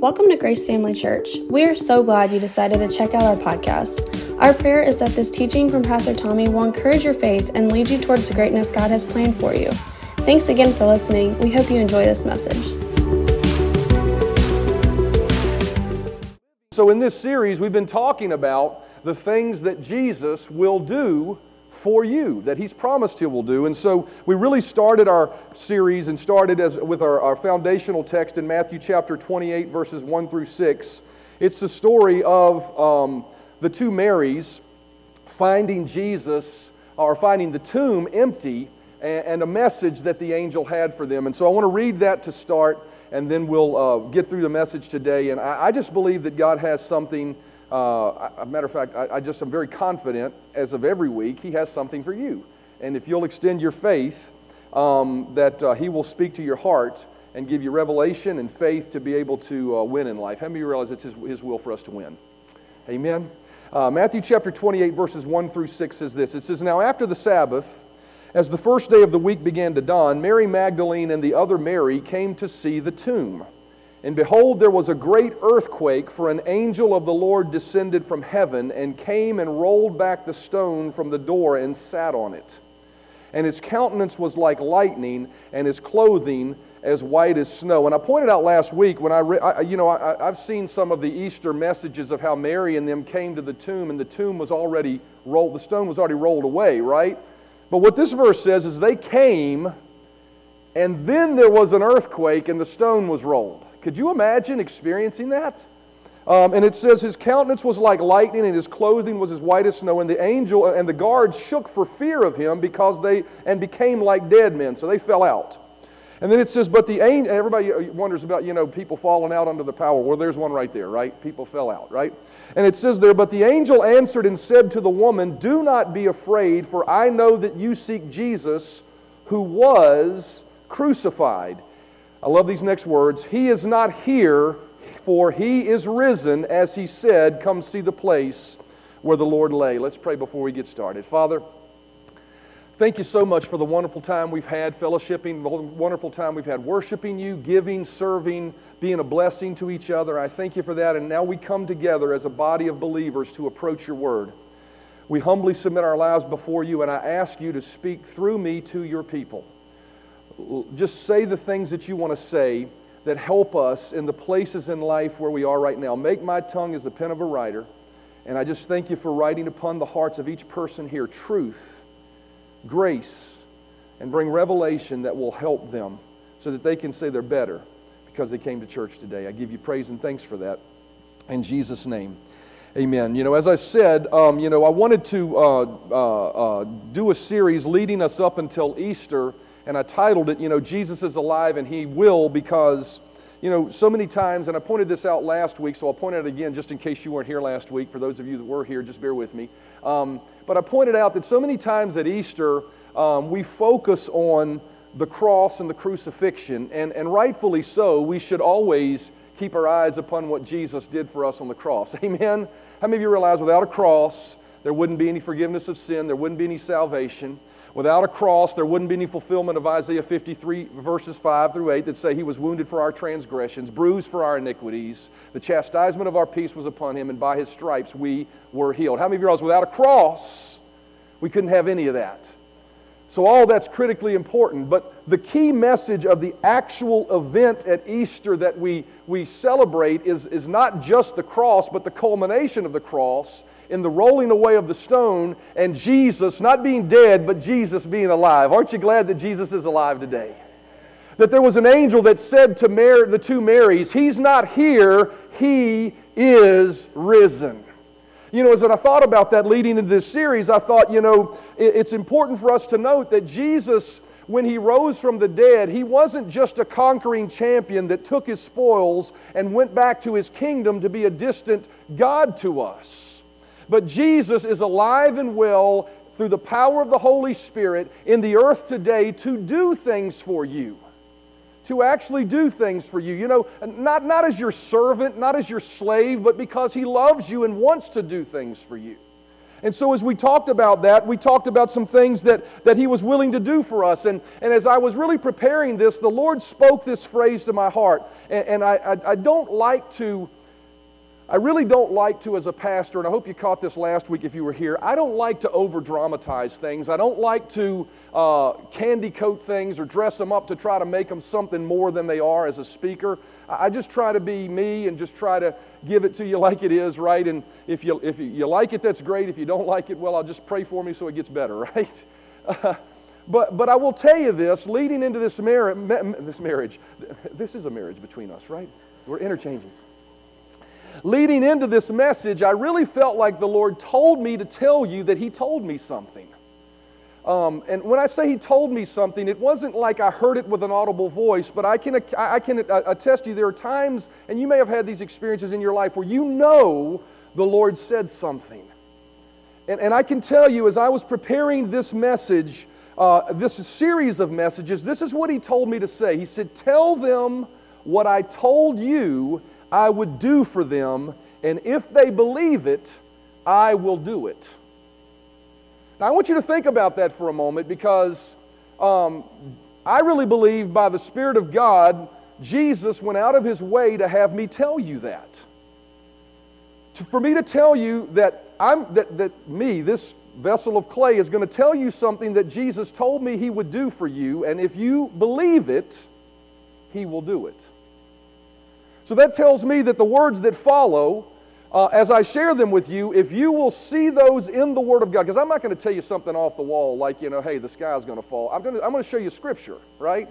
Welcome to Grace Family Church. We are so glad you decided to check out our podcast. Our prayer is that this teaching from Pastor Tommy will encourage your faith and lead you towards the greatness God has planned for you. Thanks again for listening. We hope you enjoy this message. So, in this series, we've been talking about the things that Jesus will do for you that he's promised he will do. And so we really started our series and started as with our, our foundational text in matthew chapter 28 verses 1 through 6 it's the story of um, the two marys finding jesus or finding the tomb empty and, and, a message that the angel had for them. And so i want to read that to start and then we'll uh, get through the message today. And I, I just believe that god has something uh, a matter of fact, I, I just am very confident as of every week, He has something for you. And if you'll extend your faith, um, that uh, He will speak to your heart and give you revelation and faith to be able to uh, win in life. How many realize it's His, his will for us to win? Amen. Uh, Matthew chapter 28, verses 1 through 6 says this It says, Now after the Sabbath, as the first day of the week began to dawn, Mary Magdalene and the other Mary came to see the tomb. And behold, there was a great earthquake, for an angel of the Lord descended from heaven and came and rolled back the stone from the door and sat on it. And his countenance was like lightning, and his clothing as white as snow. And I pointed out last week when I, re- I you know, I, have seen some of the Easter messages of how Mary and them came to the tomb, and the tomb was already rolled, the stone was already rolled away, right? But what this verse says is they came, and then there was an earthquake, and the stone was rolled. Could you imagine experiencing that? Um, and it says, His countenance was like lightning, and his clothing was as white as snow. And the angel and the guards shook for fear of him because they and became like dead men. So they fell out. And then it says, But the angel, everybody wonders about, you know, people falling out under the power. Well, there's one right there, right? People fell out, right? And it says there, But the angel answered and said to the woman, Do not be afraid, for I know that you seek Jesus who was crucified. I love these next words. He is not here, for he is risen, as he said, Come see the place where the Lord lay. Let's pray before we get started. Father, thank you so much for the wonderful time we've had fellowshipping, wonderful time we've had worshiping you, giving, serving, being a blessing to each other. I thank you for that. And now we come together as a body of believers to approach your word. We humbly submit our lives before you, and I ask you to speak through me to your people just say the things that you want to say that help us in the places in life where we are right now. Make my tongue as the pen of a writer. And I just thank you for writing upon the hearts of each person here truth, grace, and bring revelation that will help them so that they can say they're better because they came to church today. I give you praise and thanks for that. In Jesus' name. Amen. You know, as I said, um, you know, I wanted to uh, uh, uh, do a series leading us up until Easter and I titled it, you know, Jesus is alive and he will because, you know, so many times, and I pointed this out last week, so I'll point it out again just in case you weren't here last week. For those of you that were here, just bear with me. Um, but I pointed out that so many times at Easter, um, we focus on the cross and the crucifixion, and, and rightfully so, we should always keep our eyes upon what Jesus did for us on the cross. Amen? How many of you realize without a cross, there wouldn't be any forgiveness of sin, there wouldn't be any salvation? Without a cross, there wouldn't be any fulfillment of Isaiah 53, verses 5 through 8, that say, He was wounded for our transgressions, bruised for our iniquities. The chastisement of our peace was upon Him, and by His stripes we were healed. How many of you realize without a cross, we couldn't have any of that? So, all that's critically important. But the key message of the actual event at Easter that we, we celebrate is, is not just the cross, but the culmination of the cross in the rolling away of the stone and Jesus not being dead, but Jesus being alive. Aren't you glad that Jesus is alive today? That there was an angel that said to Mary, the two Marys, He's not here, He is risen. You know, as I thought about that leading into this series, I thought, you know, it's important for us to note that Jesus, when he rose from the dead, he wasn't just a conquering champion that took his spoils and went back to his kingdom to be a distant God to us. But Jesus is alive and well through the power of the Holy Spirit in the earth today to do things for you. To actually do things for you. You know, not, not as your servant, not as your slave, but because He loves you and wants to do things for you. And so, as we talked about that, we talked about some things that, that He was willing to do for us. And, and as I was really preparing this, the Lord spoke this phrase to my heart. And, and I, I, I don't like to I really don't like to, as a pastor, and I hope you caught this last week if you were here, I don't like to over dramatize things. I don't like to uh, candy coat things or dress them up to try to make them something more than they are as a speaker. I just try to be me and just try to give it to you like it is, right? And if you, if you like it, that's great. If you don't like it, well, I'll just pray for me so it gets better, right? But, but I will tell you this leading into this, mar- this marriage, this is a marriage between us, right? We're interchanging leading into this message, I really felt like the Lord told me to tell you that He told me something. Um, and when I say He told me something, it wasn't like I heard it with an audible voice, but I can, I can attest to you there are times, and you may have had these experiences in your life, where you know the Lord said something. And, and I can tell you, as I was preparing this message, uh, this series of messages, this is what He told me to say. He said, Tell them what I told you I would do for them, and if they believe it, I will do it. Now, I want you to think about that for a moment because um, I really believe by the Spirit of God, Jesus went out of his way to have me tell you that. To, for me to tell you that I'm that, that me, this vessel of clay, is going to tell you something that Jesus told me he would do for you, and if you believe it, he will do it. So that tells me that the words that follow, uh, as I share them with you, if you will see those in the Word of God, because I'm not going to tell you something off the wall like, you know, hey, the sky's going to fall. I'm going to, I'm going to show you Scripture, right?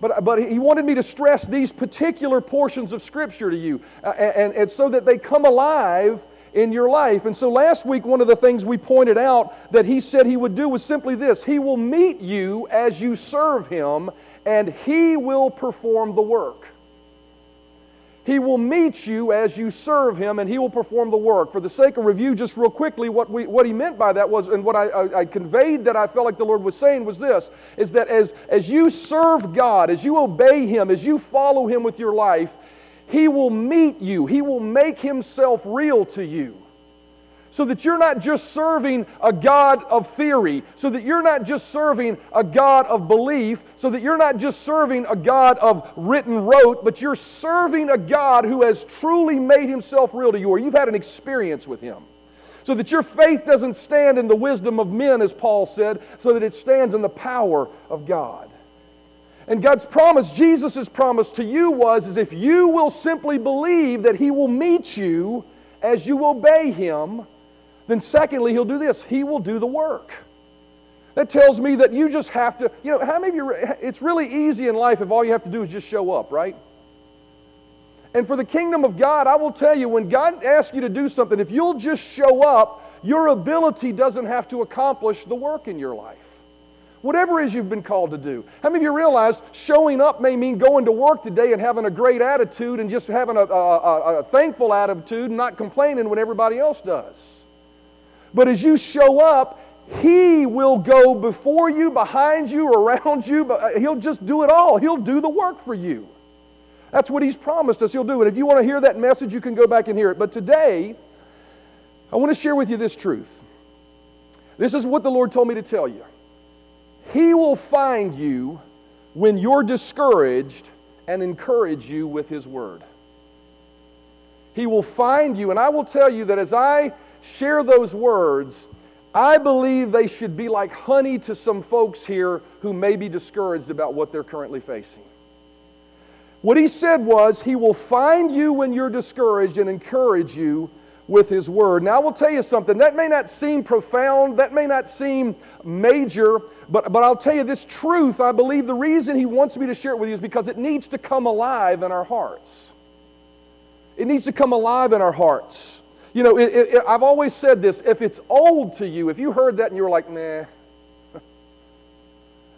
But, but he wanted me to stress these particular portions of Scripture to you, uh, and, and so that they come alive in your life. And so last week, one of the things we pointed out that he said he would do was simply this He will meet you as you serve Him, and He will perform the work. He will meet you as you serve Him and He will perform the work. For the sake of review, just real quickly, what, we, what He meant by that was, and what I, I, I conveyed that I felt like the Lord was saying was this is that as, as you serve God, as you obey Him, as you follow Him with your life, He will meet you, He will make Himself real to you so that you're not just serving a God of theory, so that you're not just serving a God of belief, so that you're not just serving a God of written wrote, but you're serving a God who has truly made himself real to you, or you've had an experience with him. So that your faith doesn't stand in the wisdom of men, as Paul said, so that it stands in the power of God. And God's promise, Jesus' promise to you was, is if you will simply believe that He will meet you as you obey Him, then secondly, he'll do this he will do the work. That tells me that you just have to, you know, how many of you, it's really easy in life if all you have to do is just show up, right? And for the kingdom of God, I will tell you, when God asks you to do something, if you'll just show up, your ability doesn't have to accomplish the work in your life. Whatever it is you've been called to do. How many of you realize showing up may mean going to work today and having a great attitude and just having a, a, a, a thankful attitude and not complaining when everybody else does? But as you show up, He will go before you, behind you, around you. But uh, He'll just do it all. He'll do the work for you. That's what He's promised us He'll do. And if you want to hear that message, you can go back and hear it. But today, I want to share with you this truth. This is what the Lord told me to tell you. He will find you when you're discouraged and encourage you with His Word. He will find you, and I will tell you that as I share those words, I believe they should be like honey to some folks here who may be discouraged about what they're currently facing. What he said was, He will find you when you're discouraged and encourage you with His Word. Now, I will tell you something. That may not seem profound, that may not seem major, but, but I'll tell you this truth. I believe the reason He wants me to share it with you is because it needs to come alive in our hearts. It needs to come alive in our hearts. You know, it, it, I've always said this if it's old to you, if you heard that and you were like, nah,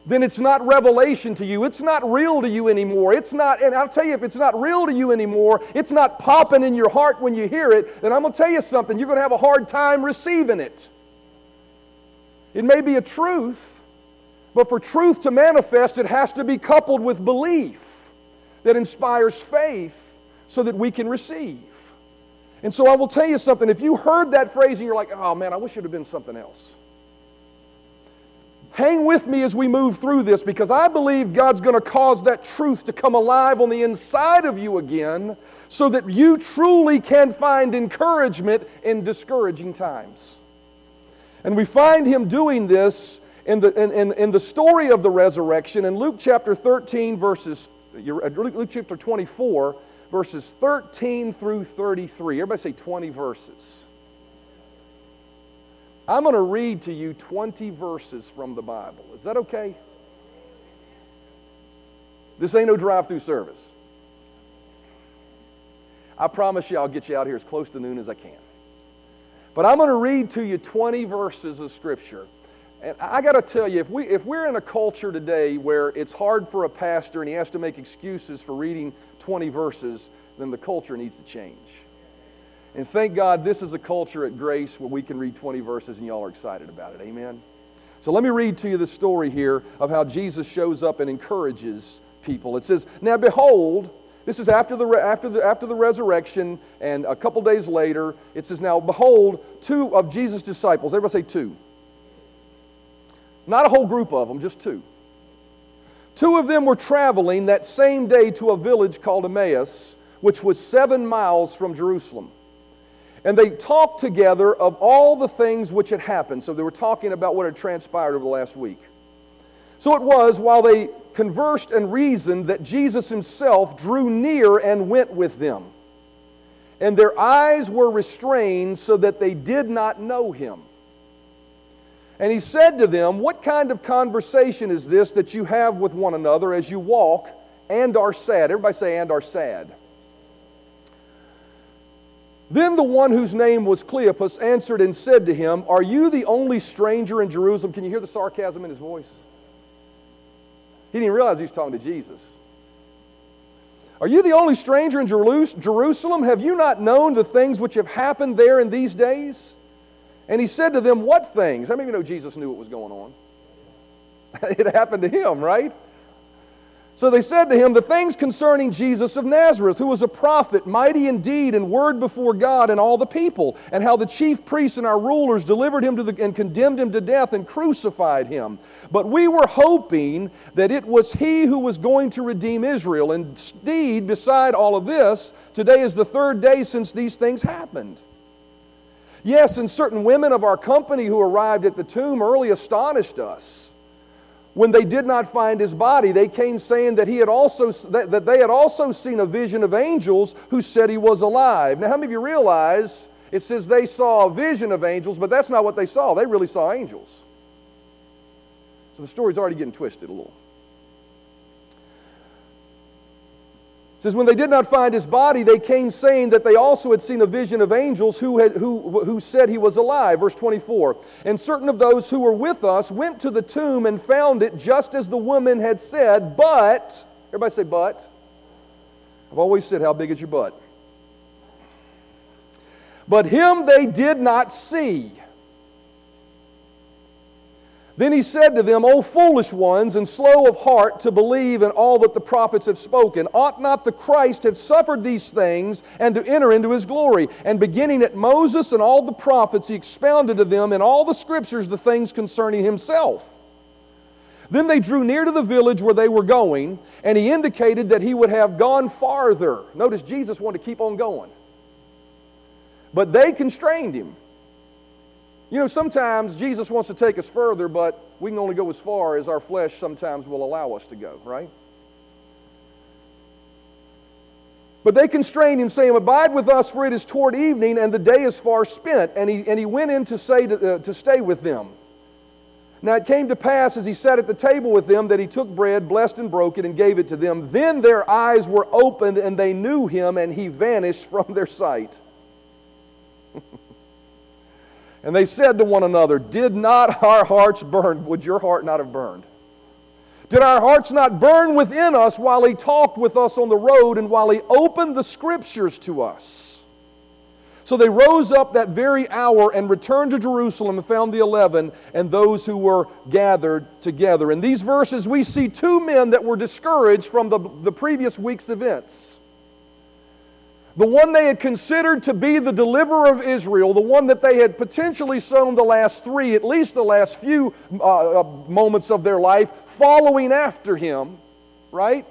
then it's not revelation to you. It's not real to you anymore. It's not, and I'll tell you, if it's not real to you anymore, it's not popping in your heart when you hear it, then I'm going to tell you something. You're going to have a hard time receiving it. It may be a truth, but for truth to manifest, it has to be coupled with belief that inspires faith so that we can receive. And so I will tell you something. If you heard that phrase and you're like, oh man, I wish it had been something else. Hang with me as we move through this because I believe God's going to cause that truth to come alive on the inside of you again so that you truly can find encouragement in discouraging times. And we find him doing this in the, in, in, in the story of the resurrection in Luke chapter 13, verses, uh, Luke chapter 24, verses 13 through 33. Everybody say 20 verses. I'm going to read to you 20 verses from the Bible. Is that okay? This ain't no drive through service. I promise you I'll get you out here as close to noon as I can. But I'm going to read to you 20 verses of Scripture. And I got to tell you, if, we, if we're in a culture today where it's hard for a pastor and he has to make excuses for reading 20 verses, then the culture needs to change. And thank God this is a culture at Grace where we can read 20 verses and y'all are excited about it. Amen? So let me read to you the story here of how Jesus shows up and encourages people. It says, Now behold, this is after the, after, the, after the resurrection, and a couple days later, it says, Now behold, two of Jesus' disciples, everybody say two. Not a whole group of them, just two. Two of them were traveling that same day to a village called Emmaus, which was seven miles from Jerusalem. And they talked together of all the things which had happened. So they were talking about what had transpired over the last week. So it was while they conversed and reasoned that Jesus himself drew near and went with them. And their eyes were restrained so that they did not know him. And he said to them, What kind of conversation is this that you have with one another as you walk and are sad? Everybody say, and are sad. Then the one whose name was Cleopas answered and said to him, Are you the only stranger in Jerusalem? Can you hear the sarcasm in his voice? He didn't realize he was talking to Jesus. Are you the only stranger in Jerusalem? Have you not known the things which have happened there in these days? And he said to them, What things? How many of you know Jesus knew what was going on? it happened to him, right? So they said to him, The things concerning Jesus of Nazareth, who was a prophet, mighty indeed in and word before God and all the people, and how the chief priests and our rulers delivered him to the, and condemned him to death and crucified him. But we were hoping that it was he who was going to redeem Israel. And indeed, beside all of this, today is the third day since these things happened. Yes, and certain women of our company who arrived at the tomb early astonished us when they did not find his body, they came saying that, he had also, that they had also seen a vision of angels who said he was alive. Now, how many of you realize it says they saw a vision of angels, but that's not what they saw? They really saw angels. So the story's already getting twisted a little. Says, When they did not find his body, they came saying that they also had seen a vision of angels who, had, who, who said he was alive. Verse 24. And certain of those who were with us went to the tomb and found it just as the woman had said, but, everybody say, but. I've always said, How big is your butt? But him they did not see. Then he said to them, O foolish ones, and slow of heart to believe in all that the prophets have spoken, ought not the Christ have suffered these things and to enter into his glory? And beginning at Moses and all the prophets, he expounded to them in all the scriptures the things concerning himself. Then they drew near to the village where they were going, and he indicated that he would have gone farther. Notice Jesus wanted to keep on going. But they constrained him. You know, sometimes Jesus wants to take us further, but we can only go as far as our flesh sometimes will allow us to go, right? But they constrained him, saying, Abide with us, for it is toward evening, and the day is far spent. And he, and he went in to, say to, uh, to stay with them. Now it came to pass as he sat at the table with them that he took bread, blessed and broke it, and gave it to them. Then their eyes were opened, and they knew him, and he vanished from their sight. And they said to one another, Did not our hearts burn? Would your heart not have burned? Did our hearts not burn within us while he talked with us on the road and while he opened the scriptures to us? So they rose up that very hour and returned to Jerusalem and found the eleven and those who were gathered together. In these verses, we see two men that were discouraged from the, the previous week's events. The one they had considered to be the deliverer of Israel, the one that they had potentially sown the last three, at least the last few uh, uh, moments of their life, following after him, right?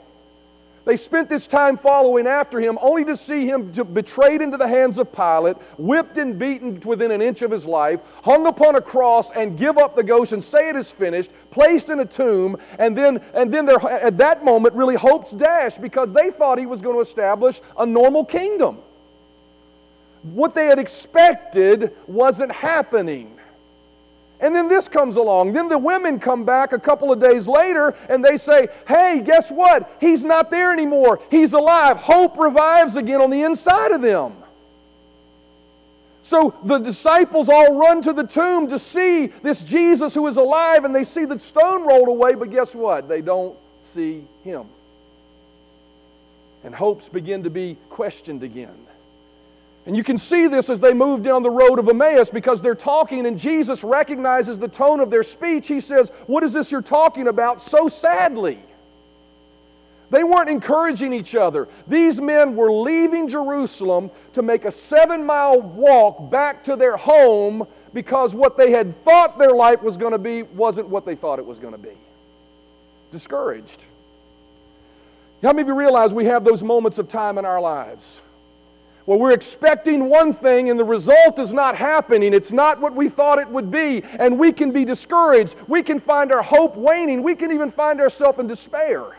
They spent this time following after him only to see him betrayed into the hands of Pilate, whipped and beaten within an inch of his life, hung upon a cross and give up the ghost and say it is finished, placed in a tomb, and then, and then at that moment really hopes dashed because they thought he was going to establish a normal kingdom. What they had expected wasn't happening. And then this comes along. Then the women come back a couple of days later and they say, Hey, guess what? He's not there anymore. He's alive. Hope revives again on the inside of them. So the disciples all run to the tomb to see this Jesus who is alive, and they see the stone rolled away, but guess what? They don't see him. And hopes begin to be questioned again. And you can see this as they move down the road of Emmaus because they're talking, and Jesus recognizes the tone of their speech. He says, What is this you're talking about so sadly? They weren't encouraging each other. These men were leaving Jerusalem to make a seven mile walk back to their home because what they had thought their life was going to be wasn't what they thought it was going to be. Discouraged. How many of you realize we have those moments of time in our lives? Well, we're expecting one thing and the result is not happening. It's not what we thought it would be, and we can be discouraged. We can find our hope waning. We can even find ourselves in despair.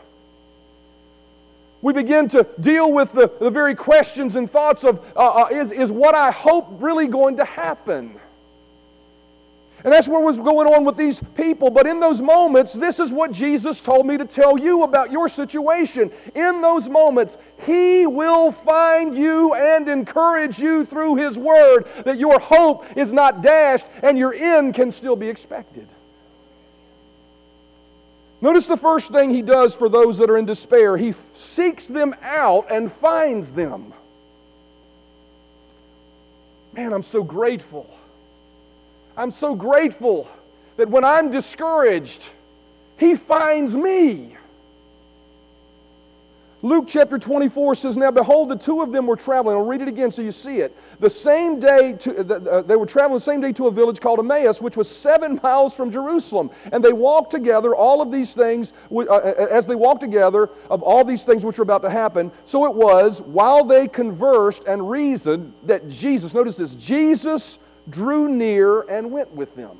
We begin to deal with the, the very questions and thoughts of uh, uh, is, is what I hope really going to happen? And that's what was going on with these people. But in those moments, this is what Jesus told me to tell you about your situation. In those moments, He will find you and encourage you through His Word that your hope is not dashed and your end can still be expected. Notice the first thing He does for those that are in despair He seeks them out and finds them. Man, I'm so grateful I'm so grateful that when I'm discouraged, He finds me. Luke chapter 24 says, Now behold, the two of them were traveling. I'll read it again so you see it. The same day, to, uh, they were traveling the same day to a village called Emmaus, which was seven miles from Jerusalem. And they walked together, all of these things, uh, uh, as they walked together, of all these things which were about to happen. So it was, while they conversed and reasoned, that Jesus, notice this, Jesus drew near and went with them.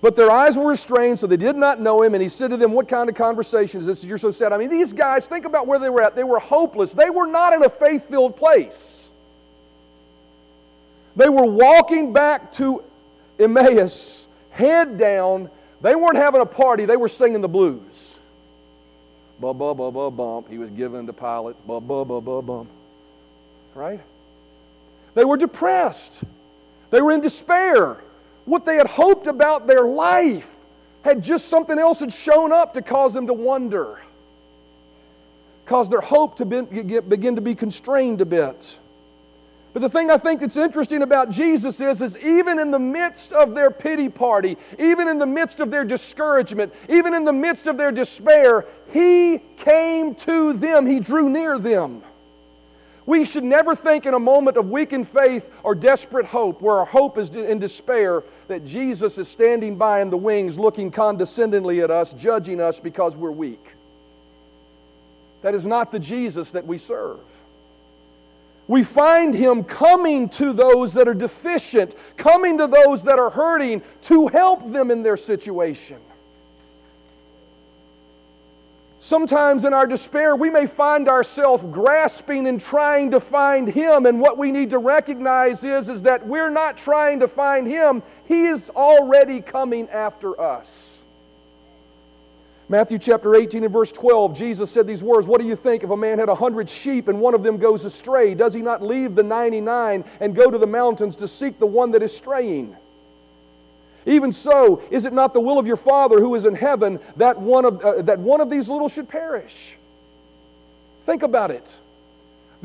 But their eyes were restrained, so they did not know him. And he said to them, What kind of conversation is this? You're so sad. I mean, these guys, think about where they were at. They were hopeless. They were not in a faith filled place. They were walking back to Emmaus, head down. They weren't having a party, they were singing the blues. Ba ba ba ba bump. He was given to Pilate. Ba ba ba ba bump right? They were depressed. They were in despair. What they had hoped about their life had just something else had shown up to cause them to wonder, cause their hope to be, begin to be constrained a bit. But the thing I think that's interesting about Jesus is, is even in the midst of their pity party, even in the midst of their discouragement, even in the midst of their despair, He came to them. He drew near them. We should never think in a moment of weakened faith or desperate hope, where our hope is in despair, that Jesus is standing by in the wings, looking condescendingly at us, judging us because we're weak. That is not the Jesus that we serve. We find him coming to those that are deficient, coming to those that are hurting to help them in their situation. Sometimes in our despair, we may find ourselves grasping and trying to find Him. And what we need to recognize is, is that we're not trying to find Him, He is already coming after us. Matthew chapter 18 and verse 12, Jesus said these words What do you think if a man had a hundred sheep and one of them goes astray? Does he not leave the 99 and go to the mountains to seek the one that is straying? Even so, is it not the will of your Father who is in heaven that one of, uh, that one of these little should perish? Think about it.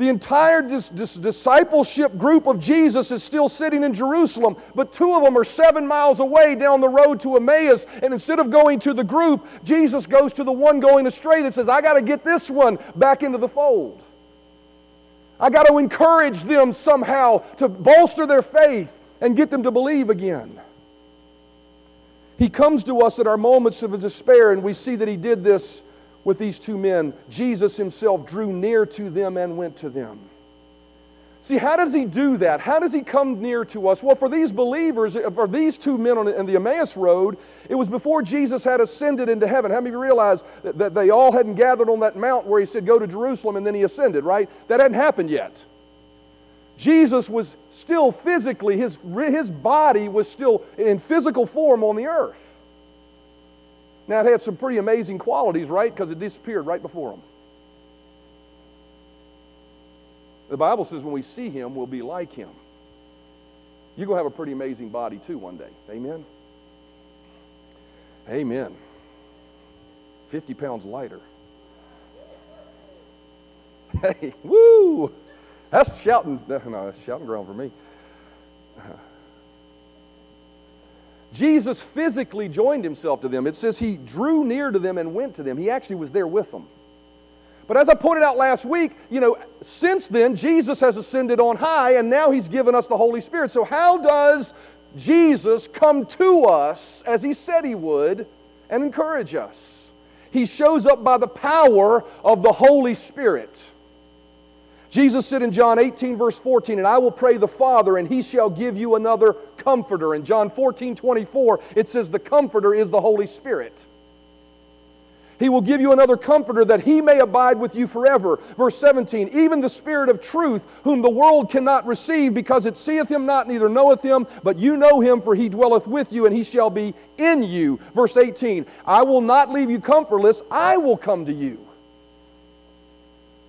The entire dis- dis- discipleship group of Jesus is still sitting in Jerusalem, but two of them are seven miles away down the road to Emmaus. And instead of going to the group, Jesus goes to the one going astray that says, I got to get this one back into the fold. I got to encourage them somehow to bolster their faith and get them to believe again. He comes to us at our moments of despair, and we see that He did this with these two men, Jesus himself drew near to them and went to them. See, how does he do that? How does he come near to us? Well, for these believers, uh, for these two men on the Emmaus Road, it was before Jesus had ascended into heaven. How many realize that they all hadn't gathered on that mount where he said, Go to Jerusalem, and then he ascended, right? That hadn't happened yet. Jesus was still physically, his, his body was still in physical form on the earth. Now, it had some pretty amazing qualities, right? Because it disappeared right before him. The Bible says when we see him, we'll be like him. You're going to have a pretty amazing body too one day. Amen? Amen. 50 pounds lighter. Hey, woo! That's shouting. No, that's shouting ground for me. Jesus physically joined himself to them. It says he drew near to them and went to them. He actually was there with them. But as I pointed out last week, you know, since then, Jesus has ascended on high and now he's given us the Holy Spirit. So, how does Jesus come to us as he said he would and encourage us? He shows up by the power of the Holy Spirit. Jesus said in John 18, verse 14, And I will pray the Father, and he shall give you another comforter. In John 14, 24, it says, The comforter is the Holy Spirit. He will give you another comforter that he may abide with you forever. Verse 17, even the Spirit of truth, whom the world cannot receive, because it seeth him not, neither knoweth him, but you know him, for he dwelleth with you, and he shall be in you. Verse 18, I will not leave you comfortless, I will come to you.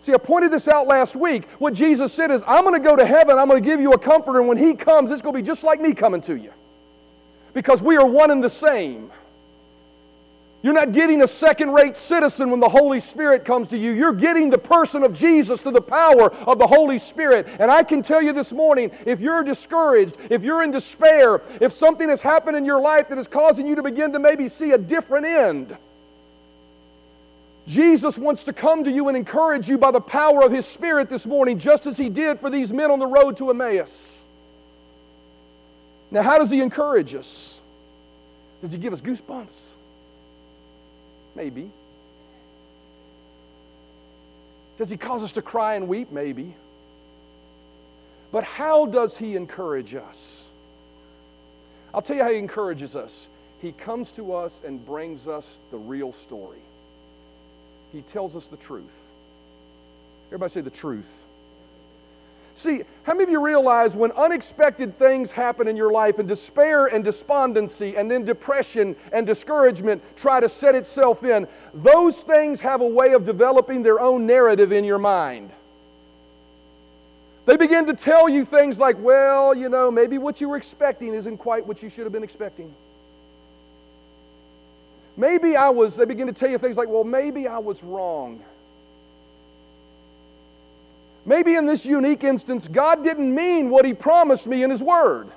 See, I pointed this out last week. What Jesus said is, I'm going to go to heaven, I'm going to give you a comforter, and when He comes, it's going to be just like me coming to you. Because we are one and the same. You're not getting a second rate citizen when the Holy Spirit comes to you. You're getting the person of Jesus through the power of the Holy Spirit. And I can tell you this morning if you're discouraged, if you're in despair, if something has happened in your life that is causing you to begin to maybe see a different end, Jesus wants to come to you and encourage you by the power of His Spirit this morning, just as He did for these men on the road to Emmaus. Now, how does He encourage us? Does He give us goosebumps? Maybe. Does He cause us to cry and weep? Maybe. But how does He encourage us? I'll tell you how He encourages us. He comes to us and brings us the real story. He tells us the truth. Everybody say the truth. See, how many of you realize when unexpected things happen in your life and despair and despondency and then depression and discouragement try to set itself in, those things have a way of developing their own narrative in your mind. They begin to tell you things like, well, you know, maybe what you were expecting isn't quite what you should have been expecting. Maybe I was, they begin to tell you things like, well, maybe I was wrong. Maybe in this unique instance, God didn't mean what He promised me in His Word.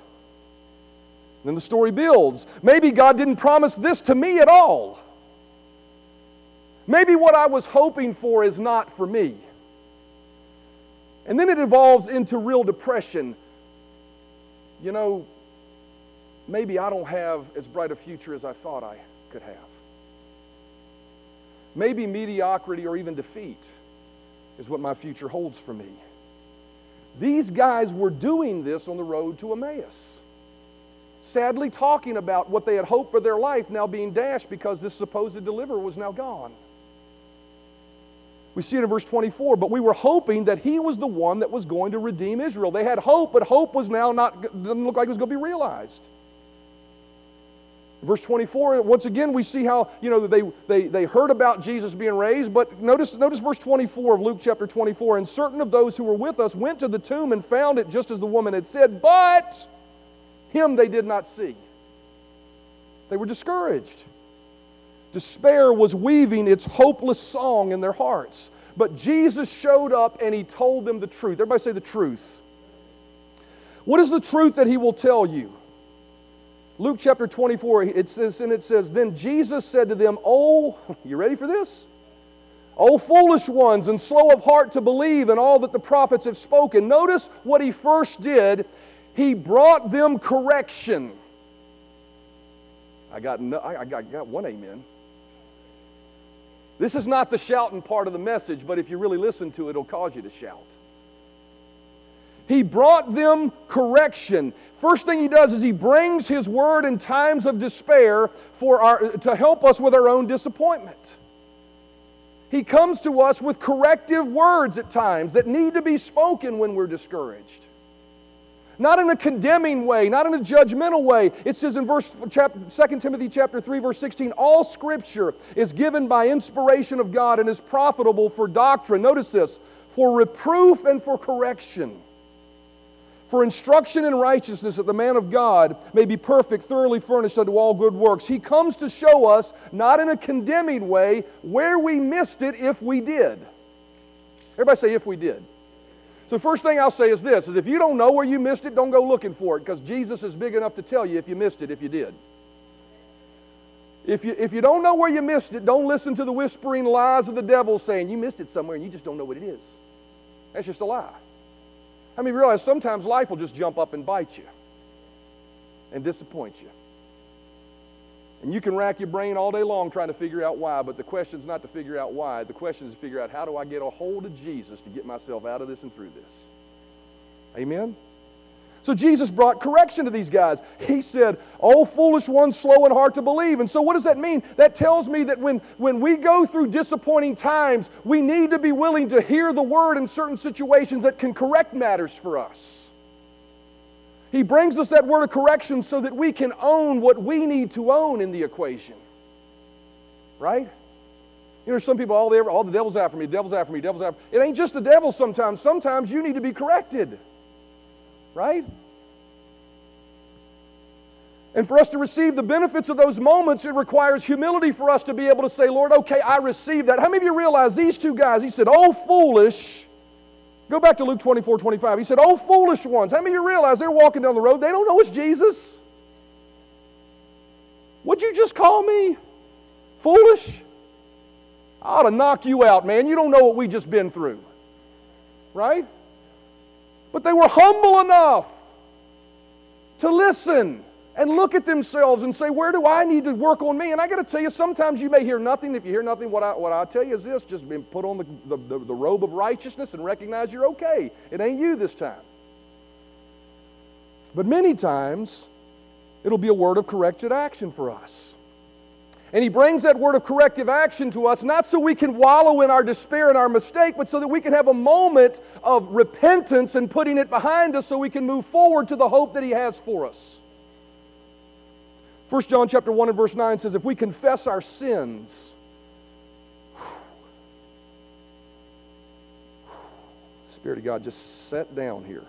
Then the story builds. Maybe God didn't promise this to me at all. Maybe what I was hoping for is not for me. And then it evolves into real depression. You know, maybe I don't have as bright a future as I thought I could have maybe mediocrity or even defeat is what my future holds for me. These guys were doing this on the road to Emmaus. Sadly, talking about what they had hoped for their life now being dashed because this supposed deliverer was now gone. We see it in verse 24, but we were hoping that he was the one that was going to redeem Israel. They had hope, but hope was now not, didn't look like it was going to be realized. Verse 24, once again, we see how, you know, they, they, they heard about Jesus being raised, but notice, notice verse 24 of Luke chapter 24. And certain of those who were with us went to the tomb and found it just as the woman had said, but him they did not see. They were discouraged. Despair was weaving its hopeless song in their hearts. But Jesus showed up and he told them the truth. Everybody say the truth. What is the truth that he will tell you? Luke chapter 24, it says, and it says, Then Jesus said to them, Oh, you ready for this? Oh, foolish ones and slow of heart to believe in all that the prophets have spoken. Notice what he first did. He brought them correction. I got, no, I got, got one amen. This is not the shouting part of the message, but if you really listen to it, it'll cause you to shout. He brought them correction. First thing he does is he brings his word in times of despair for our, to help us with our own disappointment. He comes to us with corrective words at times that need to be spoken when we're discouraged. Not in a condemning way, not in a judgmental way. It says in verse chapter, 2 Timothy chapter 3 verse 16, all scripture is given by inspiration of God and is profitable for doctrine. Notice this, for reproof and for correction for instruction in righteousness that the man of God may be perfect, thoroughly furnished unto all good works. He comes to show us, not in a condemning way, where we missed it if we did. Everybody say, if we did. So, the first thing I'll say is this is if you don't know where you missed it, don't go looking for it, because Jesus is big enough to tell you if you missed it, if you did. If you, if you don't know where you missed it, don't listen to the whispering lies of the devil saying you missed it somewhere and you just don't know what it is. That's just a lie. I mean, realize sometimes life will just jump up and bite you and disappoint you. And you can rack your brain all day long trying to figure out why, but the question is not to figure out why. The question is to figure out how do I get a hold of Jesus to get myself out of this and through this. Amen? So Jesus brought correction to these guys. He said, Oh, foolish ones, slow and hard to believe. And so, what does that mean? That tells me that when, when we go through disappointing times, we need to be willing to hear the word in certain situations that can correct matters for us. He brings us that word of correction so that we can own what we need to own in the equation. Right? You know, some people, oh, all the, all the devil's after me, devil's after me, devil's after me. It ain't just the devil sometimes. Sometimes you need to be corrected right? And for us to receive the benefits of those moments, it requires humility for us to be able to say, Lord, okay, I receive that. How many of you realize these two guys? He said, Oh, foolish. Go back to Luke 24 25. He said, Oh, foolish ones. How many of you realize they're walking down the road? They don't know it's Jesus. What'd you just call me? Foolish? I ought to knock you out, man. You don't know what we just been through. Right? But they were humble enough to listen and look at themselves and say, Where do I need to work on me? And I got to tell you, sometimes you may hear nothing. If you hear nothing, what I, what I tell you is this just been put on the, the, the, the robe of righteousness and recognize you're okay. It ain't you this time. But many times, it'll be a word of corrected action for us. And he brings that word of corrective action to us, not so we can wallow in our despair and our mistake, but so that we can have a moment of repentance and putting it behind us so we can move forward to the hope that he has for us. 1 John chapter 1 and verse 9 says, if we confess our sins, Spirit of God, just set down here.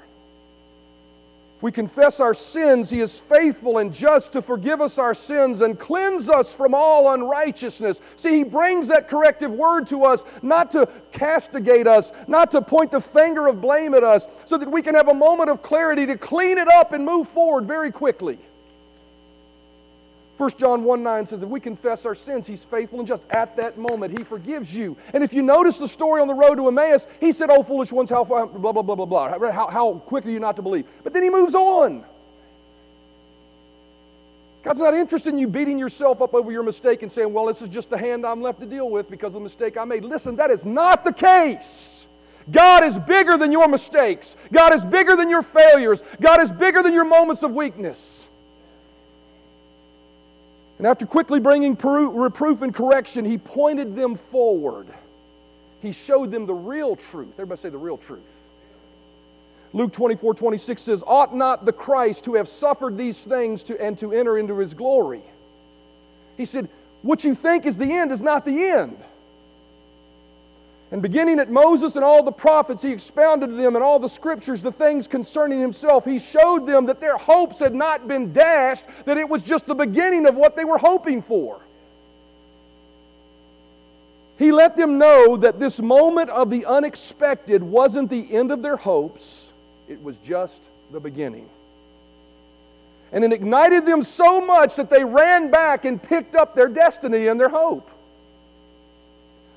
If we confess our sins, He is faithful and just to forgive us our sins and cleanse us from all unrighteousness. See, He brings that corrective word to us not to castigate us, not to point the finger of blame at us, so that we can have a moment of clarity to clean it up and move forward very quickly. 1 John 1 9 says, If we confess our sins, He's faithful and just. At that moment, He forgives you. And if you notice the story on the road to Emmaus, He said, Oh, foolish ones, how far, blah, blah, blah, blah, blah. How, how quick are you not to believe? But then He moves on. God's not interested in you beating yourself up over your mistake and saying, Well, this is just the hand I'm left to deal with because of the mistake I made. Listen, that is not the case. God is bigger than your mistakes. God is bigger than your failures. God is bigger than your moments of weakness. And after quickly bringing reproof and correction, he pointed them forward. He showed them the real truth. Everybody say the real truth. Luke 24 26 says, Ought not the Christ to have suffered these things to, and to enter into his glory? He said, What you think is the end is not the end. And beginning at Moses and all the prophets, he expounded to them in all the scriptures the things concerning himself. He showed them that their hopes had not been dashed, that it was just the beginning of what they were hoping for. He let them know that this moment of the unexpected wasn't the end of their hopes, it was just the beginning. And it ignited them so much that they ran back and picked up their destiny and their hope.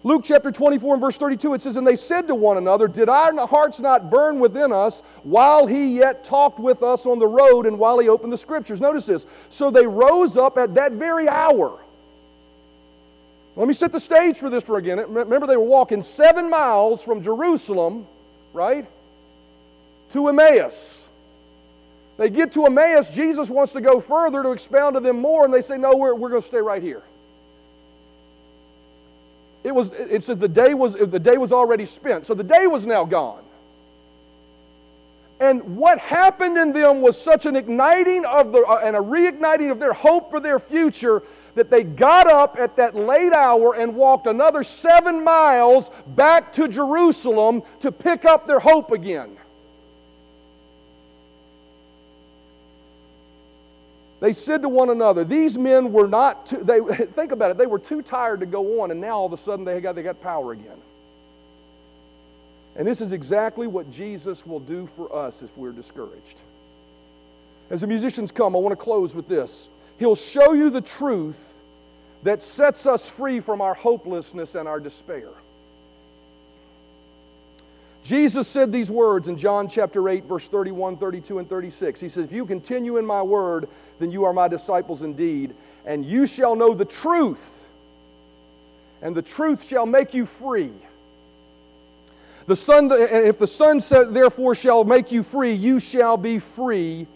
Luke chapter 24 and verse 32, it says, And they said to one another, Did our hearts not burn within us while he yet talked with us on the road and while he opened the scriptures? Notice this. So they rose up at that very hour. Let me set the stage for this for again. Remember, they were walking seven miles from Jerusalem, right, to Emmaus. They get to Emmaus. Jesus wants to go further to expound to them more, and they say, No, we're, we're going to stay right here. It, was, it says the day was, the day was already spent. So the day was now gone. And what happened in them was such an igniting of the, uh, and a reigniting of their hope for their future that they got up at that late hour and walked another seven miles back to Jerusalem to pick up their hope again. They said to one another, These men were not, too, they, think about it, they were too tired to go on, and now all of a sudden they got, they got power again. And this is exactly what Jesus will do for us if we're discouraged. As the musicians come, I want to close with this. He'll show you the truth that sets us free from our hopelessness and our despair. Jesus said these words in John chapter 8, verse 31, 32, and 36. He said, If you continue in my word, then you are my disciples indeed, and you shall know the truth, and the truth shall make you free. The Son, if the Son set therefore shall make you free, you shall be free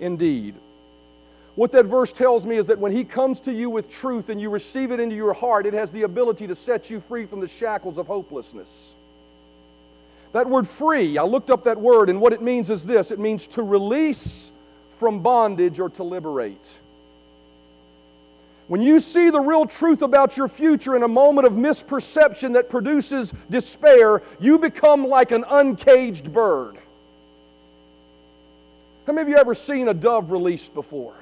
indeed. What that verse tells me is that when He comes to you with truth and you receive it into your heart, it has the ability to set you free from the shackles of hopelessness. That word free, I looked up that word, and what it means is this it means to release from bondage or to liberate. When you see the real truth about your future in a moment of misperception that produces despair, you become like an uncaged bird. How many of you ever seen a dove released before?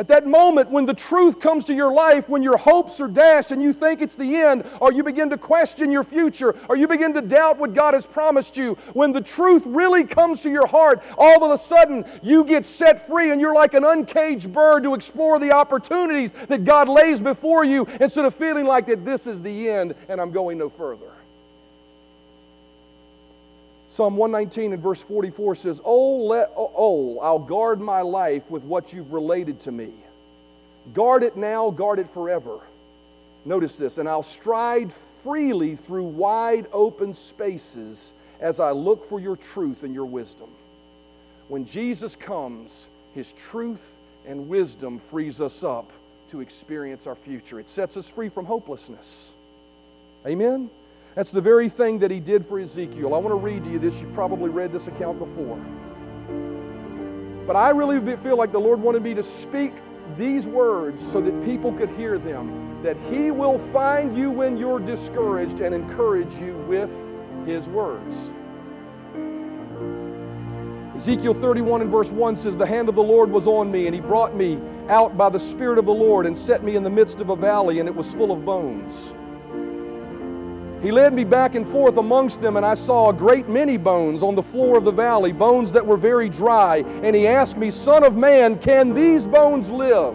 At that moment, when the truth comes to your life, when your hopes are dashed and you think it's the end, or you begin to question your future, or you begin to doubt what God has promised you, when the truth really comes to your heart, all of a sudden you get set free and you're like an uncaged bird to explore the opportunities that God lays before you instead of feeling like that this is the end and I'm going no further. Psalm 119 and verse 44 says, Oh, let, oh, oh, I'll guard my life with what you've related to me. Guard it now, guard it forever. Notice this, and I'll stride freely through wide open spaces as I look for your truth and your wisdom. When Jesus comes, his truth and wisdom frees us up to experience our future. It sets us free from hopelessness. Amen? That's the very thing that he did for Ezekiel. I want to read to you this. You've probably read this account before. But I really feel like the Lord wanted me to speak these words so that people could hear them. That he will find you when you're discouraged and encourage you with his words. Ezekiel 31 and verse 1 says, The hand of the Lord was on me, and he brought me out by the Spirit of the Lord and set me in the midst of a valley, and it was full of bones. He led me back and forth amongst them, and I saw a great many bones on the floor of the valley, bones that were very dry. And he asked me, Son of man, can these bones live?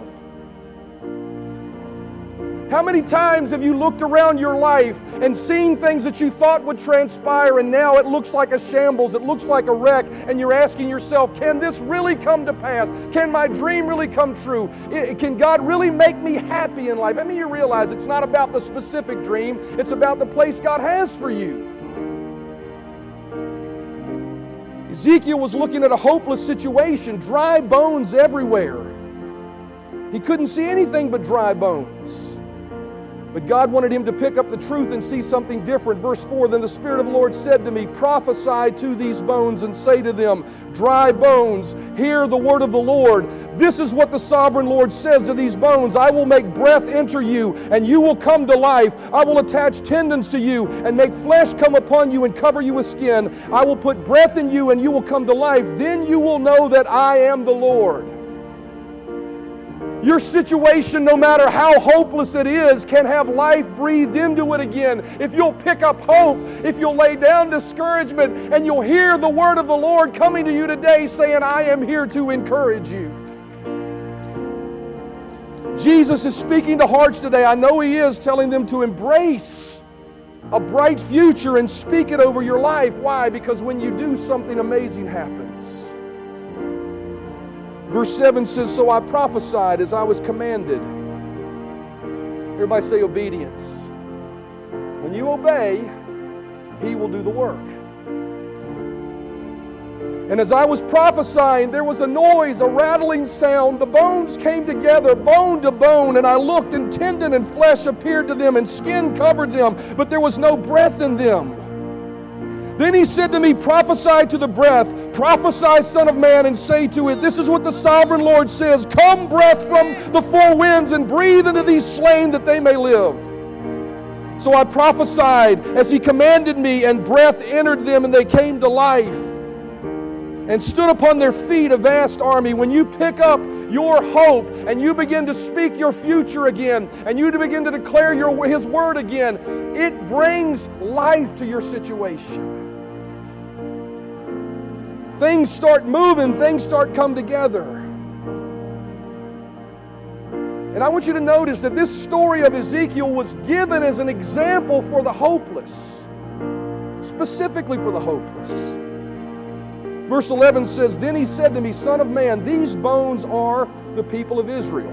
How many times have you looked around your life and seen things that you thought would transpire and now it looks like a shambles, it looks like a wreck, and you're asking yourself, can this really come to pass? Can my dream really come true? Can God really make me happy in life? I mean, you realize it's not about the specific dream, it's about the place God has for you. Ezekiel was looking at a hopeless situation, dry bones everywhere. He couldn't see anything but dry bones. But God wanted him to pick up the truth and see something different. Verse 4 Then the Spirit of the Lord said to me, Prophesy to these bones and say to them, Dry bones, hear the word of the Lord. This is what the sovereign Lord says to these bones I will make breath enter you, and you will come to life. I will attach tendons to you, and make flesh come upon you and cover you with skin. I will put breath in you, and you will come to life. Then you will know that I am the Lord. Your situation, no matter how hopeless it is, can have life breathed into it again. If you'll pick up hope, if you'll lay down discouragement, and you'll hear the word of the Lord coming to you today saying, I am here to encourage you. Jesus is speaking to hearts today. I know He is telling them to embrace a bright future and speak it over your life. Why? Because when you do, something amazing happens. Verse 7 says, So I prophesied as I was commanded. Everybody say obedience. When you obey, He will do the work. And as I was prophesying, there was a noise, a rattling sound. The bones came together, bone to bone, and I looked, and tendon and flesh appeared to them, and skin covered them, but there was no breath in them. Then he said to me, Prophesy to the breath, prophesy, Son of Man, and say to it, This is what the sovereign Lord says Come, breath from the four winds, and breathe into these slain that they may live. So I prophesied as he commanded me, and breath entered them, and they came to life and stood upon their feet a vast army. When you pick up your hope and you begin to speak your future again and you begin to declare your, His word again, it brings life to your situation. Things start moving, things start come together. And I want you to notice that this story of Ezekiel was given as an example for the hopeless, specifically for the hopeless. Verse 11 says, Then he said to me, Son of man, these bones are the people of Israel.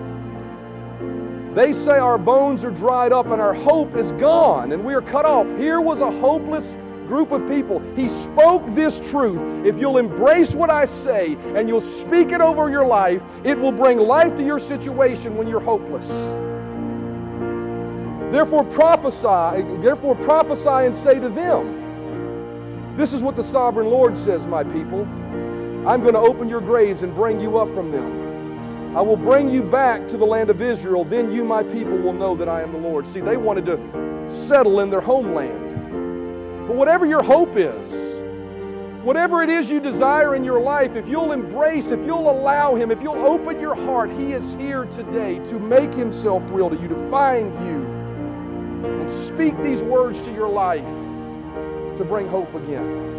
They say our bones are dried up and our hope is gone and we are cut off. Here was a hopeless group of people. He spoke this truth. If you'll embrace what I say and you'll speak it over your life, it will bring life to your situation when you're hopeless. Therefore prophesy, therefore prophesy and say to them, this is what the sovereign Lord says, my people. I'm going to open your graves and bring you up from them. I will bring you back to the land of Israel. Then you, my people, will know that I am the Lord. See, they wanted to settle in their homeland. But whatever your hope is, whatever it is you desire in your life, if you'll embrace, if you'll allow Him, if you'll open your heart, He is here today to make Himself real to you, to find you, and speak these words to your life to bring hope again.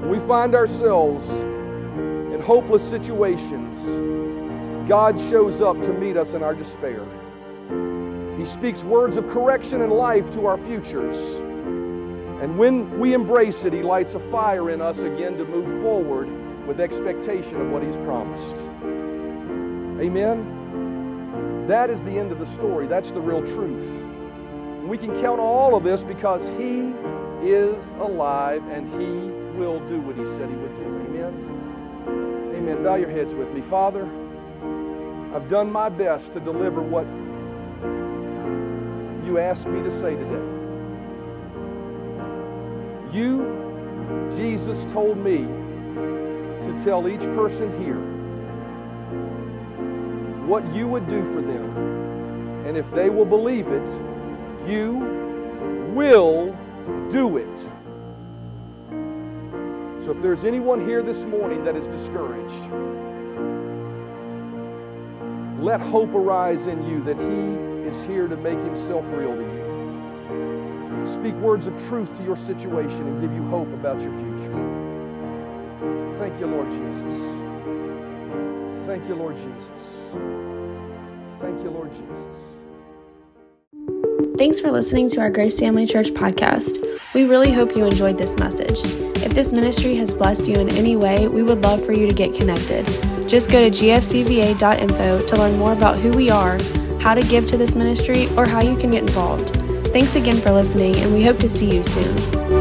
When we find ourselves in hopeless situations, God shows up to meet us in our despair. He speaks words of correction and life to our futures. And when we embrace it, He lights a fire in us again to move forward with expectation of what He's promised. Amen? That is the end of the story. That's the real truth. And we can count on all of this because He is alive and He will do what He said He would do. Amen. Amen. Bow your heads with me. Father, I've done my best to deliver what you asked me to say today. You, Jesus, told me to tell each person here what you would do for them. And if they will believe it, you will do it. So if there's anyone here this morning that is discouraged, let hope arise in you that He is here to make Himself real to you. Speak words of truth to your situation and give you hope about your future. Thank you, Lord Jesus. Thank you, Lord Jesus. Thank you, Lord Jesus. Thanks for listening to our Grace Family Church podcast. We really hope you enjoyed this message. If this ministry has blessed you in any way, we would love for you to get connected. Just go to gfcva.info to learn more about who we are, how to give to this ministry, or how you can get involved. Thanks again for listening, and we hope to see you soon.